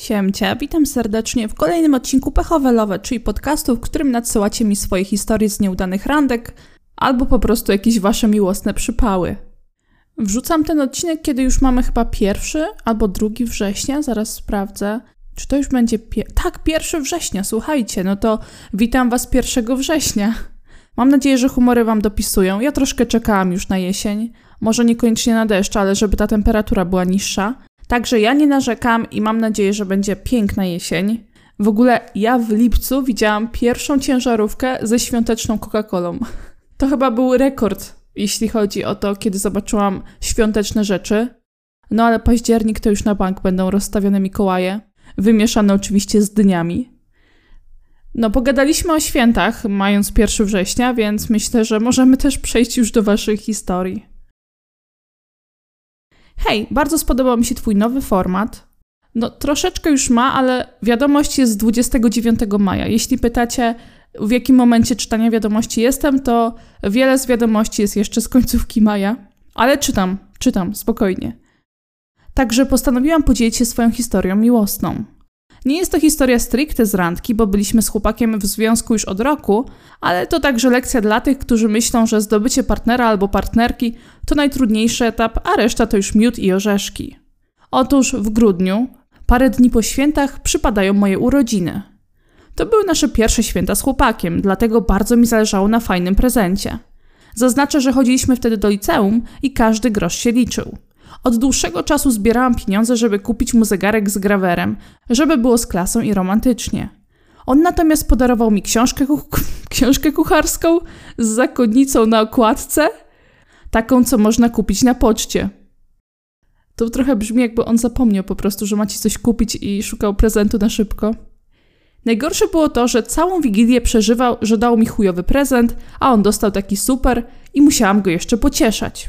Siemcia, witam serdecznie w kolejnym odcinku Pechowe Love, czyli podcastu, w którym nadsyłacie mi swoje historie z nieudanych randek albo po prostu jakieś wasze miłosne przypały. Wrzucam ten odcinek, kiedy już mamy chyba pierwszy albo drugi września, zaraz sprawdzę. Czy to już będzie. Tak, pierwszy września, słuchajcie, no to witam was 1 września. Mam nadzieję, że humory wam dopisują. Ja troszkę czekałam już na jesień. Może niekoniecznie na deszcz, ale żeby ta temperatura była niższa. Także ja nie narzekam i mam nadzieję, że będzie piękna jesień. W ogóle ja w lipcu widziałam pierwszą ciężarówkę ze świąteczną Coca-Colą. To chyba był rekord, jeśli chodzi o to, kiedy zobaczyłam świąteczne rzeczy. No ale październik to już na bank będą rozstawione Mikołaje, wymieszane oczywiście z dniami. No, pogadaliśmy o świętach, mając 1 września, więc myślę, że możemy też przejść już do Waszych historii. Hej, bardzo spodobał mi się Twój nowy format. No, troszeczkę już ma, ale wiadomość jest z 29 maja. Jeśli pytacie, w jakim momencie czytania wiadomości jestem, to wiele z wiadomości jest jeszcze z końcówki maja. Ale czytam, czytam, spokojnie. Także postanowiłam podzielić się swoją historią miłosną. Nie jest to historia stricte z randki, bo byliśmy z chłopakiem w związku już od roku, ale to także lekcja dla tych, którzy myślą, że zdobycie partnera albo partnerki to najtrudniejszy etap, a reszta to już miód i orzeszki. Otóż w grudniu, parę dni po świętach, przypadają moje urodziny. To były nasze pierwsze święta z chłopakiem, dlatego bardzo mi zależało na fajnym prezencie. Zaznaczę, że chodziliśmy wtedy do liceum i każdy grosz się liczył. Od dłuższego czasu zbierałam pieniądze, żeby kupić mu zegarek z grawerem, żeby było z klasą i romantycznie. On natomiast podarował mi książkę, książkę kucharską z zakonnicą na okładce, taką, co można kupić na poczcie. To trochę brzmi, jakby on zapomniał po prostu, że macie coś kupić i szukał prezentu na szybko. Najgorsze było to, że całą wigilię przeżywał, że dał mi chujowy prezent, a on dostał taki super i musiałam go jeszcze pocieszać.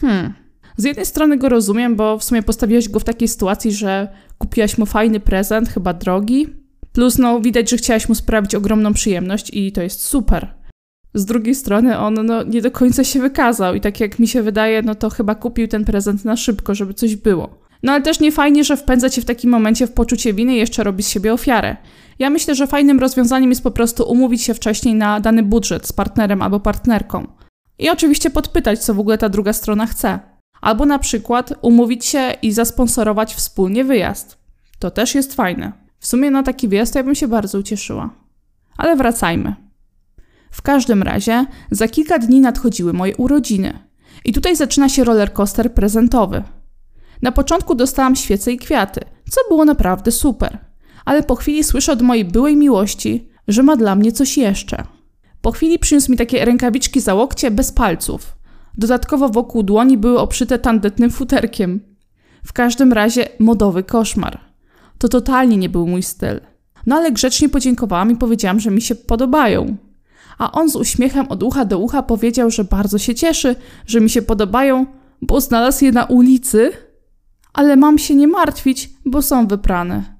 Hmm, z jednej strony go rozumiem, bo w sumie postawiłaś go w takiej sytuacji, że kupiłaś mu fajny prezent, chyba drogi. Plus, no, widać, że chciałaś mu sprawić ogromną przyjemność i to jest super. Z drugiej strony on no, nie do końca się wykazał i tak jak mi się wydaje, no to chyba kupił ten prezent na szybko, żeby coś było. No ale też nie fajnie, że wpędza cię w takim momencie w poczucie winy i jeszcze robi z siebie ofiarę. Ja myślę, że fajnym rozwiązaniem jest po prostu umówić się wcześniej na dany budżet z partnerem albo partnerką. I oczywiście podpytać, co w ogóle ta druga strona chce. Albo na przykład umówić się i zasponsorować wspólnie wyjazd. To też jest fajne. W sumie na taki wyjazd ja bym się bardzo ucieszyła. Ale wracajmy. W każdym razie za kilka dni nadchodziły moje urodziny. I tutaj zaczyna się rollercoaster prezentowy. Na początku dostałam świece i kwiaty, co było naprawdę super. Ale po chwili słyszę od mojej byłej miłości, że ma dla mnie coś jeszcze. Po chwili przyniósł mi takie rękawiczki za łokcie bez palców. Dodatkowo wokół dłoni były obszyte tandetnym futerkiem. W każdym razie modowy koszmar. To totalnie nie był mój styl. No ale grzecznie podziękowałam i powiedziałam, że mi się podobają. A on z uśmiechem od ucha do ucha powiedział, że bardzo się cieszy, że mi się podobają, bo znalazł je na ulicy, ale mam się nie martwić, bo są wyprane.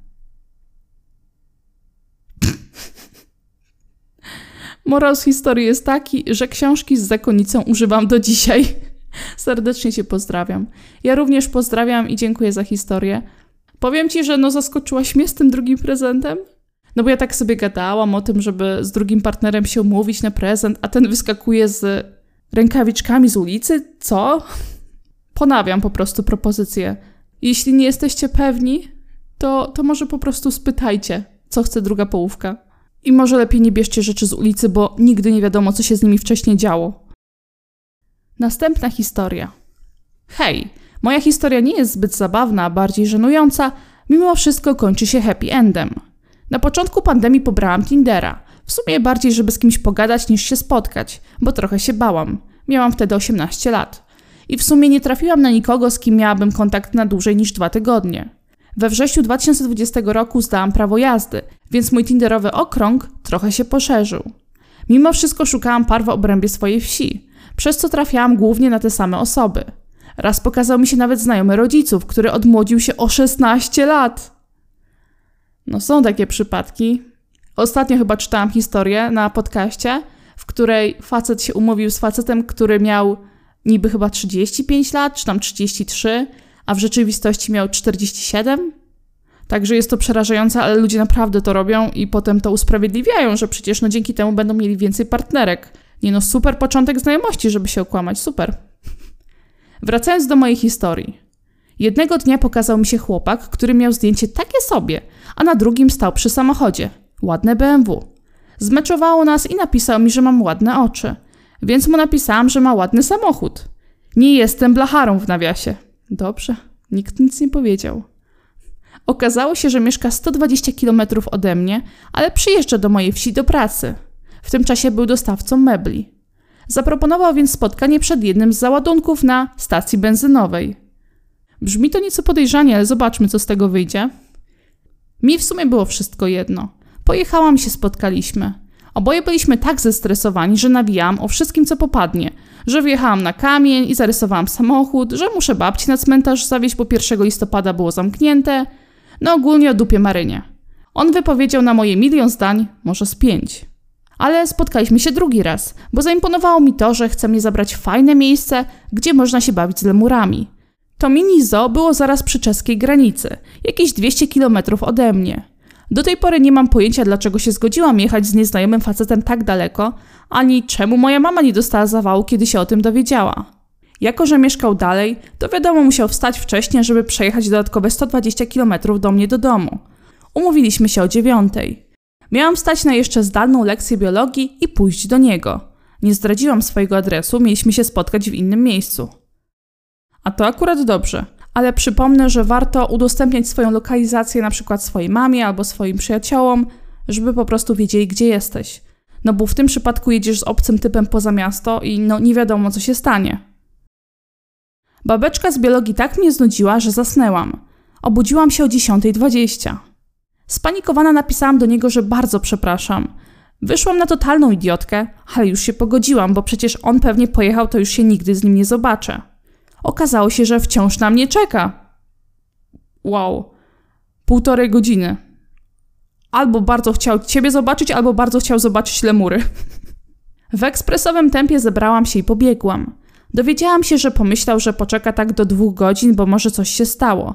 Morał z historii jest taki, że książki z zakonnicą używam do dzisiaj. Serdecznie Cię pozdrawiam. Ja również pozdrawiam i dziękuję za historię. Powiem Ci, że no zaskoczyłaś mnie z tym drugim prezentem. No bo ja tak sobie gadałam o tym, żeby z drugim partnerem się umówić na prezent, a ten wyskakuje z rękawiczkami z ulicy? Co? Ponawiam po prostu propozycję. Jeśli nie jesteście pewni, to, to może po prostu spytajcie, co chce druga połówka. I może lepiej nie bierzcie rzeczy z ulicy, bo nigdy nie wiadomo, co się z nimi wcześniej działo. Następna historia. Hej, moja historia nie jest zbyt zabawna, bardziej żenująca, mimo wszystko kończy się happy endem. Na początku pandemii pobrałam Tindera. W sumie bardziej, żeby z kimś pogadać niż się spotkać, bo trochę się bałam. Miałam wtedy 18 lat. I w sumie nie trafiłam na nikogo, z kim miałabym kontakt na dłużej niż dwa tygodnie. We wrześniu 2020 roku zdałam prawo jazdy, więc mój tinderowy okrąg trochę się poszerzył. Mimo wszystko szukałam par w obrębie swojej wsi, przez co trafiałam głównie na te same osoby. Raz pokazał mi się nawet znajomy rodziców, który odmłodził się o 16 lat. No są takie przypadki. Ostatnio chyba czytałam historię na podcaście, w której facet się umówił z facetem, który miał niby chyba 35 lat, czy tam 33, a w rzeczywistości miał 47? Także jest to przerażające, ale ludzie naprawdę to robią i potem to usprawiedliwiają, że przecież no dzięki temu będą mieli więcej partnerek. Nie no, super początek znajomości, żeby się okłamać, super. Wracając do mojej historii. Jednego dnia pokazał mi się chłopak, który miał zdjęcie takie sobie, a na drugim stał przy samochodzie. Ładne BMW. Zmeczowało nas i napisał mi, że mam ładne oczy. Więc mu napisałam, że ma ładny samochód. Nie jestem blacharą w nawiasie. Dobrze, nikt nic nie powiedział. Okazało się, że mieszka 120 km ode mnie, ale przyjeżdża do mojej wsi do pracy. W tym czasie był dostawcą mebli. Zaproponował więc spotkanie przed jednym z załadunków na stacji benzynowej. Brzmi to nieco podejrzanie, ale zobaczmy, co z tego wyjdzie. Mi w sumie było wszystko jedno. Pojechałam się spotkaliśmy. Oboje byliśmy tak zestresowani, że nawijałam o wszystkim, co popadnie. Że wjechałam na kamień i zarysowałam samochód, że muszę babci na cmentarz zawieźć, bo 1 listopada było zamknięte. No ogólnie o dupie Marynie. On wypowiedział na moje milion zdań, może z pięć. Ale spotkaliśmy się drugi raz, bo zaimponowało mi to, że chce mnie zabrać w fajne miejsce, gdzie można się bawić z lemurami. To mini zoo było zaraz przy czeskiej granicy, jakieś 200 kilometrów ode mnie. Do tej pory nie mam pojęcia, dlaczego się zgodziłam jechać z nieznajomym facetem tak daleko, ani czemu moja mama nie dostała zawału, kiedy się o tym dowiedziała. Jako, że mieszkał dalej, to wiadomo, musiał wstać wcześniej, żeby przejechać dodatkowe 120 km do mnie do domu. Umówiliśmy się o dziewiątej. Miałam wstać na jeszcze zdalną lekcję biologii i pójść do niego. Nie zdradziłam swojego adresu, mieliśmy się spotkać w innym miejscu. A to akurat dobrze, ale przypomnę, że warto udostępniać swoją lokalizację na przykład swojej mamie albo swoim przyjaciołom, żeby po prostu wiedzieli, gdzie jesteś. No bo w tym przypadku jedziesz z obcym typem poza miasto i no nie wiadomo, co się stanie. Babeczka z biologii tak mnie znudziła, że zasnęłam. Obudziłam się o 10.20. Spanikowana napisałam do niego, że bardzo przepraszam. Wyszłam na totalną idiotkę, ale już się pogodziłam, bo przecież on pewnie pojechał, to już się nigdy z nim nie zobaczę. Okazało się, że wciąż na mnie czeka. Wow. Półtorej godziny. Albo bardzo chciał ciebie zobaczyć, albo bardzo chciał zobaczyć lemury. W ekspresowym tempie zebrałam się i pobiegłam. Dowiedziałam się, że pomyślał, że poczeka tak do dwóch godzin, bo może coś się stało.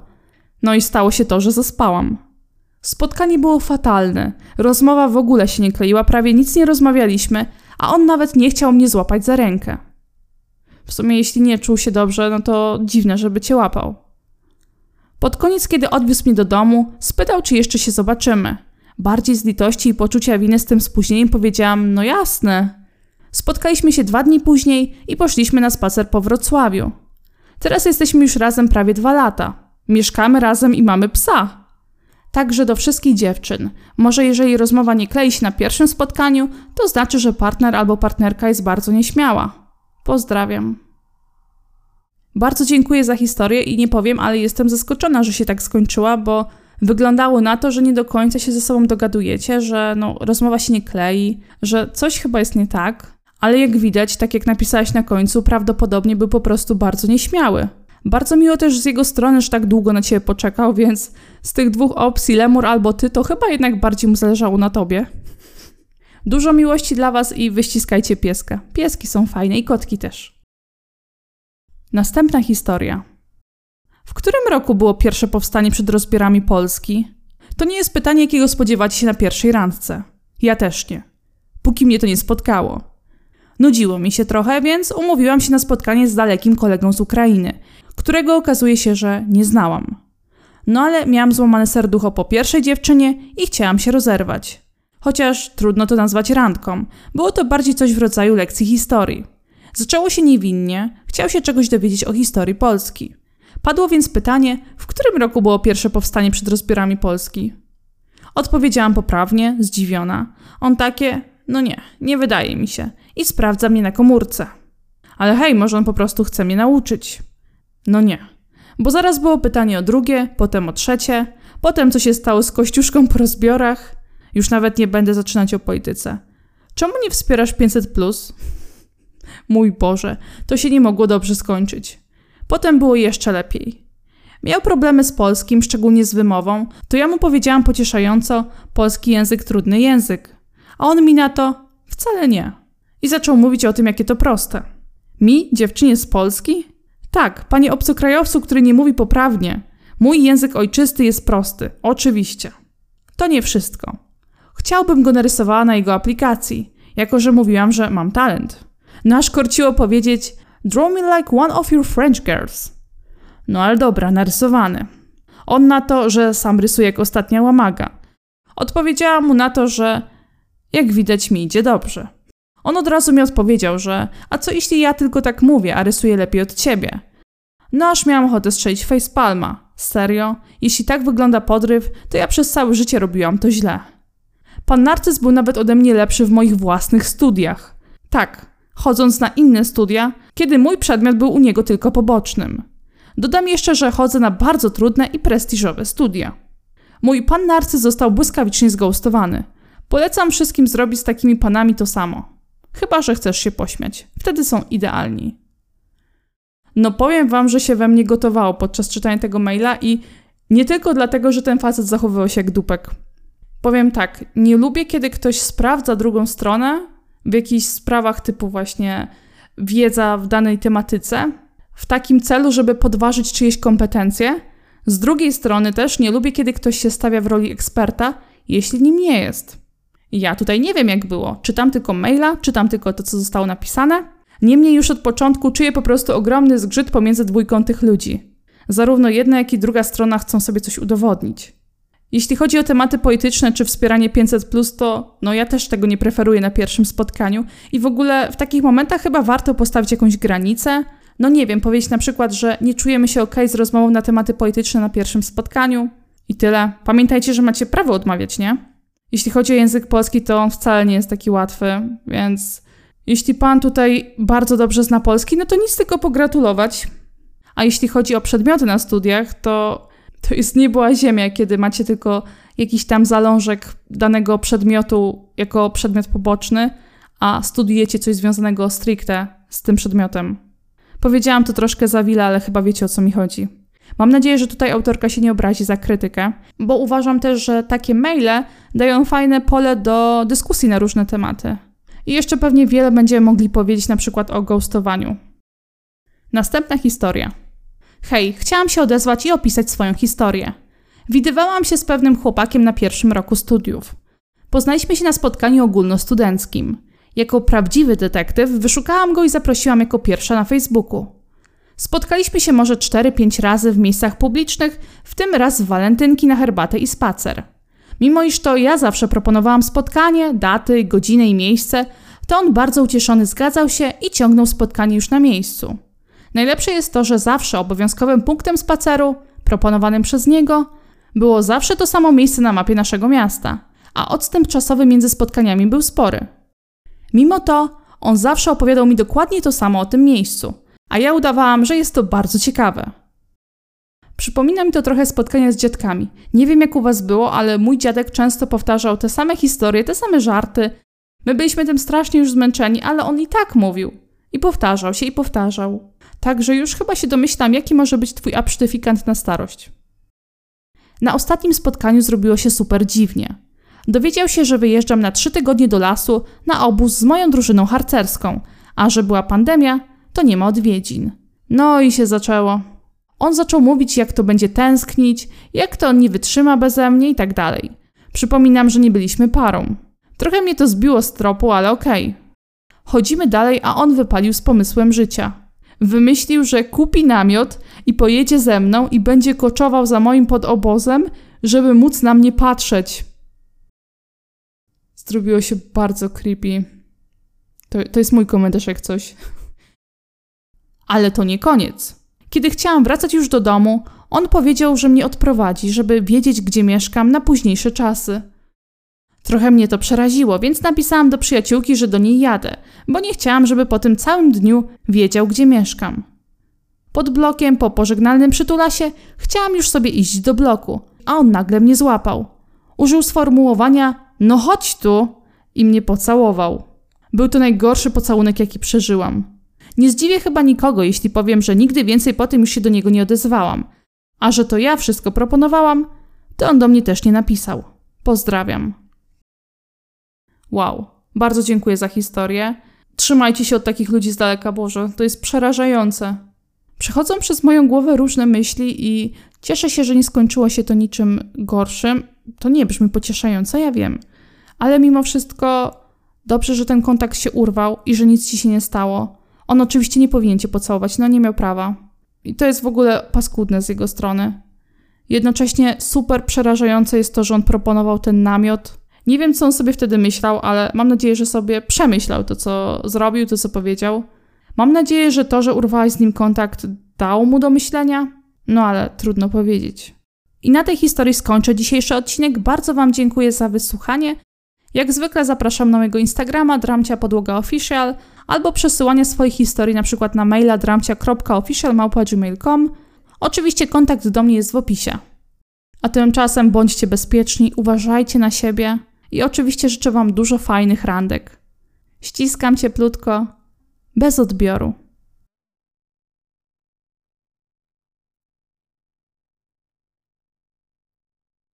No i stało się to, że zaspałam. Spotkanie było fatalne. Rozmowa w ogóle się nie kleiła, prawie nic nie rozmawialiśmy, a on nawet nie chciał mnie złapać za rękę. W sumie, jeśli nie czuł się dobrze, no to dziwne, żeby cię łapał. Pod koniec, kiedy odwiózł mnie do domu, spytał, czy jeszcze się zobaczymy. Bardziej z litości i poczucia winy z tym spóźnieniem powiedziałam: No jasne. Spotkaliśmy się dwa dni później i poszliśmy na spacer po Wrocławiu. Teraz jesteśmy już razem prawie dwa lata. Mieszkamy razem i mamy psa. Także do wszystkich dziewczyn. Może jeżeli rozmowa nie klei się na pierwszym spotkaniu, to znaczy, że partner albo partnerka jest bardzo nieśmiała. Pozdrawiam. Bardzo dziękuję za historię i nie powiem, ale jestem zaskoczona, że się tak skończyła, bo wyglądało na to, że nie do końca się ze sobą dogadujecie, że no, rozmowa się nie klei, że coś chyba jest nie tak, ale jak widać, tak jak napisałaś na końcu, prawdopodobnie był po prostu bardzo nieśmiały. Bardzo miło też z jego strony, że tak długo na ciebie poczekał, więc z tych dwóch opcji, Lemur albo ty, to chyba jednak bardziej mu zależało na tobie. Dużo miłości dla was i wyściskajcie pieska. Pieski są fajne i kotki też. Następna historia. W którym roku było pierwsze powstanie przed rozbiorami Polski? To nie jest pytanie, jakiego spodziewacie się na pierwszej randce. Ja też nie. Póki mnie to nie spotkało. Nudziło mi się trochę, więc umówiłam się na spotkanie z dalekim kolegą z Ukrainy, którego okazuje się, że nie znałam. No ale miałam złamane serducho po pierwszej dziewczynie i chciałam się rozerwać. Chociaż trudno to nazwać randką, było to bardziej coś w rodzaju lekcji historii. Zaczęło się niewinnie, chciał się czegoś dowiedzieć o historii Polski. Padło więc pytanie, w którym roku było pierwsze powstanie przed rozbiorami Polski? Odpowiedziałam poprawnie, zdziwiona. On takie, no nie, nie wydaje mi się. I sprawdza mnie na komórce. Ale hej, może on po prostu chce mnie nauczyć. No nie. Bo zaraz było pytanie o drugie, potem o trzecie, potem co się stało z Kościuszką po rozbiorach. Już nawet nie będę zaczynać o polityce. Czemu nie wspierasz 500? Mój Boże, to się nie mogło dobrze skończyć. Potem było jeszcze lepiej. Miał problemy z polskim, szczególnie z wymową, to ja mu powiedziałam pocieszająco: polski język trudny język. A on mi na to: wcale nie. I zaczął mówić o tym, jakie to proste. Mi, dziewczynie z Polski? Tak, panie obcokrajowcu, który nie mówi poprawnie. Mój język ojczysty jest prosty, oczywiście. To nie wszystko. Chciałbym go narysowała na jego aplikacji, jako że mówiłam, że mam talent. Nasz korciło powiedzieć Draw me like one of your French girls. No ale dobra, narysowany. On na to, że sam rysuje jak ostatnia łamaga. Odpowiedziałam mu na to, że jak widać mi idzie dobrze. On od razu mi odpowiedział, że a co jeśli ja tylko tak mówię, a rysuję lepiej od ciebie? No aż miałam ochotę strzelić facepalma. Serio? Jeśli tak wygląda podryw, to ja przez całe życie robiłam to źle. Pan Narcyz był nawet ode mnie lepszy w moich własnych studiach. Tak, chodząc na inne studia, kiedy mój przedmiot był u niego tylko pobocznym. Dodam jeszcze, że chodzę na bardzo trudne i prestiżowe studia. Mój pan Narcyz został błyskawicznie zghoustowany. Polecam wszystkim zrobić z takimi panami to samo. Chyba, że chcesz się pośmiać. Wtedy są idealni. No powiem wam, że się we mnie gotowało podczas czytania tego maila i nie tylko dlatego, że ten facet zachowywał się jak dupek. Powiem tak, nie lubię, kiedy ktoś sprawdza drugą stronę w jakichś sprawach typu właśnie wiedza w danej tematyce, w takim celu, żeby podważyć czyjeś kompetencje. Z drugiej strony też nie lubię, kiedy ktoś się stawia w roli eksperta, jeśli nim nie jest. Ja tutaj nie wiem, jak było. Czytam tylko maila, czytam tylko to, co zostało napisane. Niemniej już od początku czuję po prostu ogromny zgrzyt pomiędzy dwójką tych ludzi. Zarówno jedna, jak i druga strona chcą sobie coś udowodnić. Jeśli chodzi o tematy polityczne czy wspieranie 500, to no ja też tego nie preferuję na pierwszym spotkaniu i w ogóle w takich momentach chyba warto postawić jakąś granicę. No nie wiem, powiedzieć na przykład, że nie czujemy się ok z rozmową na tematy polityczne na pierwszym spotkaniu i tyle. Pamiętajcie, że macie prawo odmawiać, nie? Jeśli chodzi o język polski, to on wcale nie jest taki łatwy, więc jeśli pan tutaj bardzo dobrze zna polski, no to nic tylko pogratulować. A jeśli chodzi o przedmioty na studiach, to to jest niebła ziemia, kiedy macie tylko jakiś tam zalążek danego przedmiotu jako przedmiot poboczny, a studiujecie coś związanego stricte z tym przedmiotem. Powiedziałam to troszkę za wiele, ale chyba wiecie o co mi chodzi. Mam nadzieję, że tutaj autorka się nie obrazi za krytykę, bo uważam też, że takie maile dają fajne pole do dyskusji na różne tematy. I jeszcze pewnie wiele będziemy mogli powiedzieć na przykład o ghostowaniu. Następna historia. Hej, chciałam się odezwać i opisać swoją historię. Widywałam się z pewnym chłopakiem na pierwszym roku studiów. Poznaliśmy się na spotkaniu ogólnostudenckim. Jako prawdziwy detektyw wyszukałam go i zaprosiłam jako pierwsza na Facebooku. Spotkaliśmy się może 4-5 razy w miejscach publicznych, w tym raz w walentynki na herbatę i spacer. Mimo iż to ja zawsze proponowałam spotkanie, daty, godziny i miejsce, to on bardzo ucieszony zgadzał się i ciągnął spotkanie już na miejscu. Najlepsze jest to, że zawsze obowiązkowym punktem spaceru, proponowanym przez niego, było zawsze to samo miejsce na mapie naszego miasta, a odstęp czasowy między spotkaniami był spory. Mimo to, on zawsze opowiadał mi dokładnie to samo o tym miejscu, a ja udawałam, że jest to bardzo ciekawe. Przypomina mi to trochę spotkania z dziadkami. Nie wiem jak u was było, ale mój dziadek często powtarzał te same historie, te same żarty. My byliśmy tym strasznie już zmęczeni, ale on i tak mówił. I powtarzał się i powtarzał. Także już chyba się domyślam, jaki może być twój absztyfikant na starość. Na ostatnim spotkaniu zrobiło się super dziwnie. Dowiedział się, że wyjeżdżam na trzy tygodnie do lasu na obóz z moją drużyną harcerską, a że była pandemia, to nie ma odwiedzin. No i się zaczęło. On zaczął mówić, jak to będzie tęsknić, jak to on nie wytrzyma beze mnie i tak dalej. Przypominam, że nie byliśmy parą. Trochę mnie to zbiło z tropu, ale okej. Okay. Chodzimy dalej, a on wypalił z pomysłem życia. Wymyślił, że kupi namiot i pojedzie ze mną i będzie koczował za moim podobozem, żeby móc na mnie patrzeć. Zrobiło się bardzo creepy. To, to jest mój komentarz jak coś. Ale to nie koniec. Kiedy chciałam wracać już do domu, on powiedział, że mnie odprowadzi, żeby wiedzieć, gdzie mieszkam na późniejsze czasy. Trochę mnie to przeraziło, więc napisałam do przyjaciółki, że do niej jadę, bo nie chciałam, żeby po tym całym dniu wiedział, gdzie mieszkam. Pod blokiem, po pożegnalnym przytulasie, chciałam już sobie iść do bloku, a on nagle mnie złapał. Użył sformułowania: No chodź tu! i mnie pocałował. Był to najgorszy pocałunek, jaki przeżyłam. Nie zdziwię chyba nikogo, jeśli powiem, że nigdy więcej po tym już się do niego nie odezwałam. A że to ja wszystko proponowałam, to on do mnie też nie napisał. Pozdrawiam. Wow, bardzo dziękuję za historię. Trzymajcie się od takich ludzi z daleka, Boże, to jest przerażające. Przechodzą przez moją głowę różne myśli i cieszę się, że nie skończyło się to niczym gorszym. To nie brzmi pocieszająco, ja wiem. Ale mimo wszystko dobrze, że ten kontakt się urwał i że nic ci się nie stało. On oczywiście nie powinien cię pocałować, no nie miał prawa. I to jest w ogóle paskudne z jego strony. Jednocześnie super przerażające jest to, że on proponował ten namiot. Nie wiem, co on sobie wtedy myślał, ale mam nadzieję, że sobie przemyślał to, co zrobił, to, co powiedział. Mam nadzieję, że to, że urwałaś z nim kontakt, dało mu do myślenia. No ale trudno powiedzieć. I na tej historii skończę dzisiejszy odcinek. Bardzo Wam dziękuję za wysłuchanie. Jak zwykle zapraszam na mojego Instagrama dramcia podłoga official albo przesyłanie swoich historii na przykład na maila dramcia.official.gmail.com. Oczywiście kontakt do mnie jest w opisie. A tymczasem bądźcie bezpieczni, uważajcie na siebie i oczywiście życzę Wam dużo fajnych randek. Ściskam cieplutko, bez odbioru.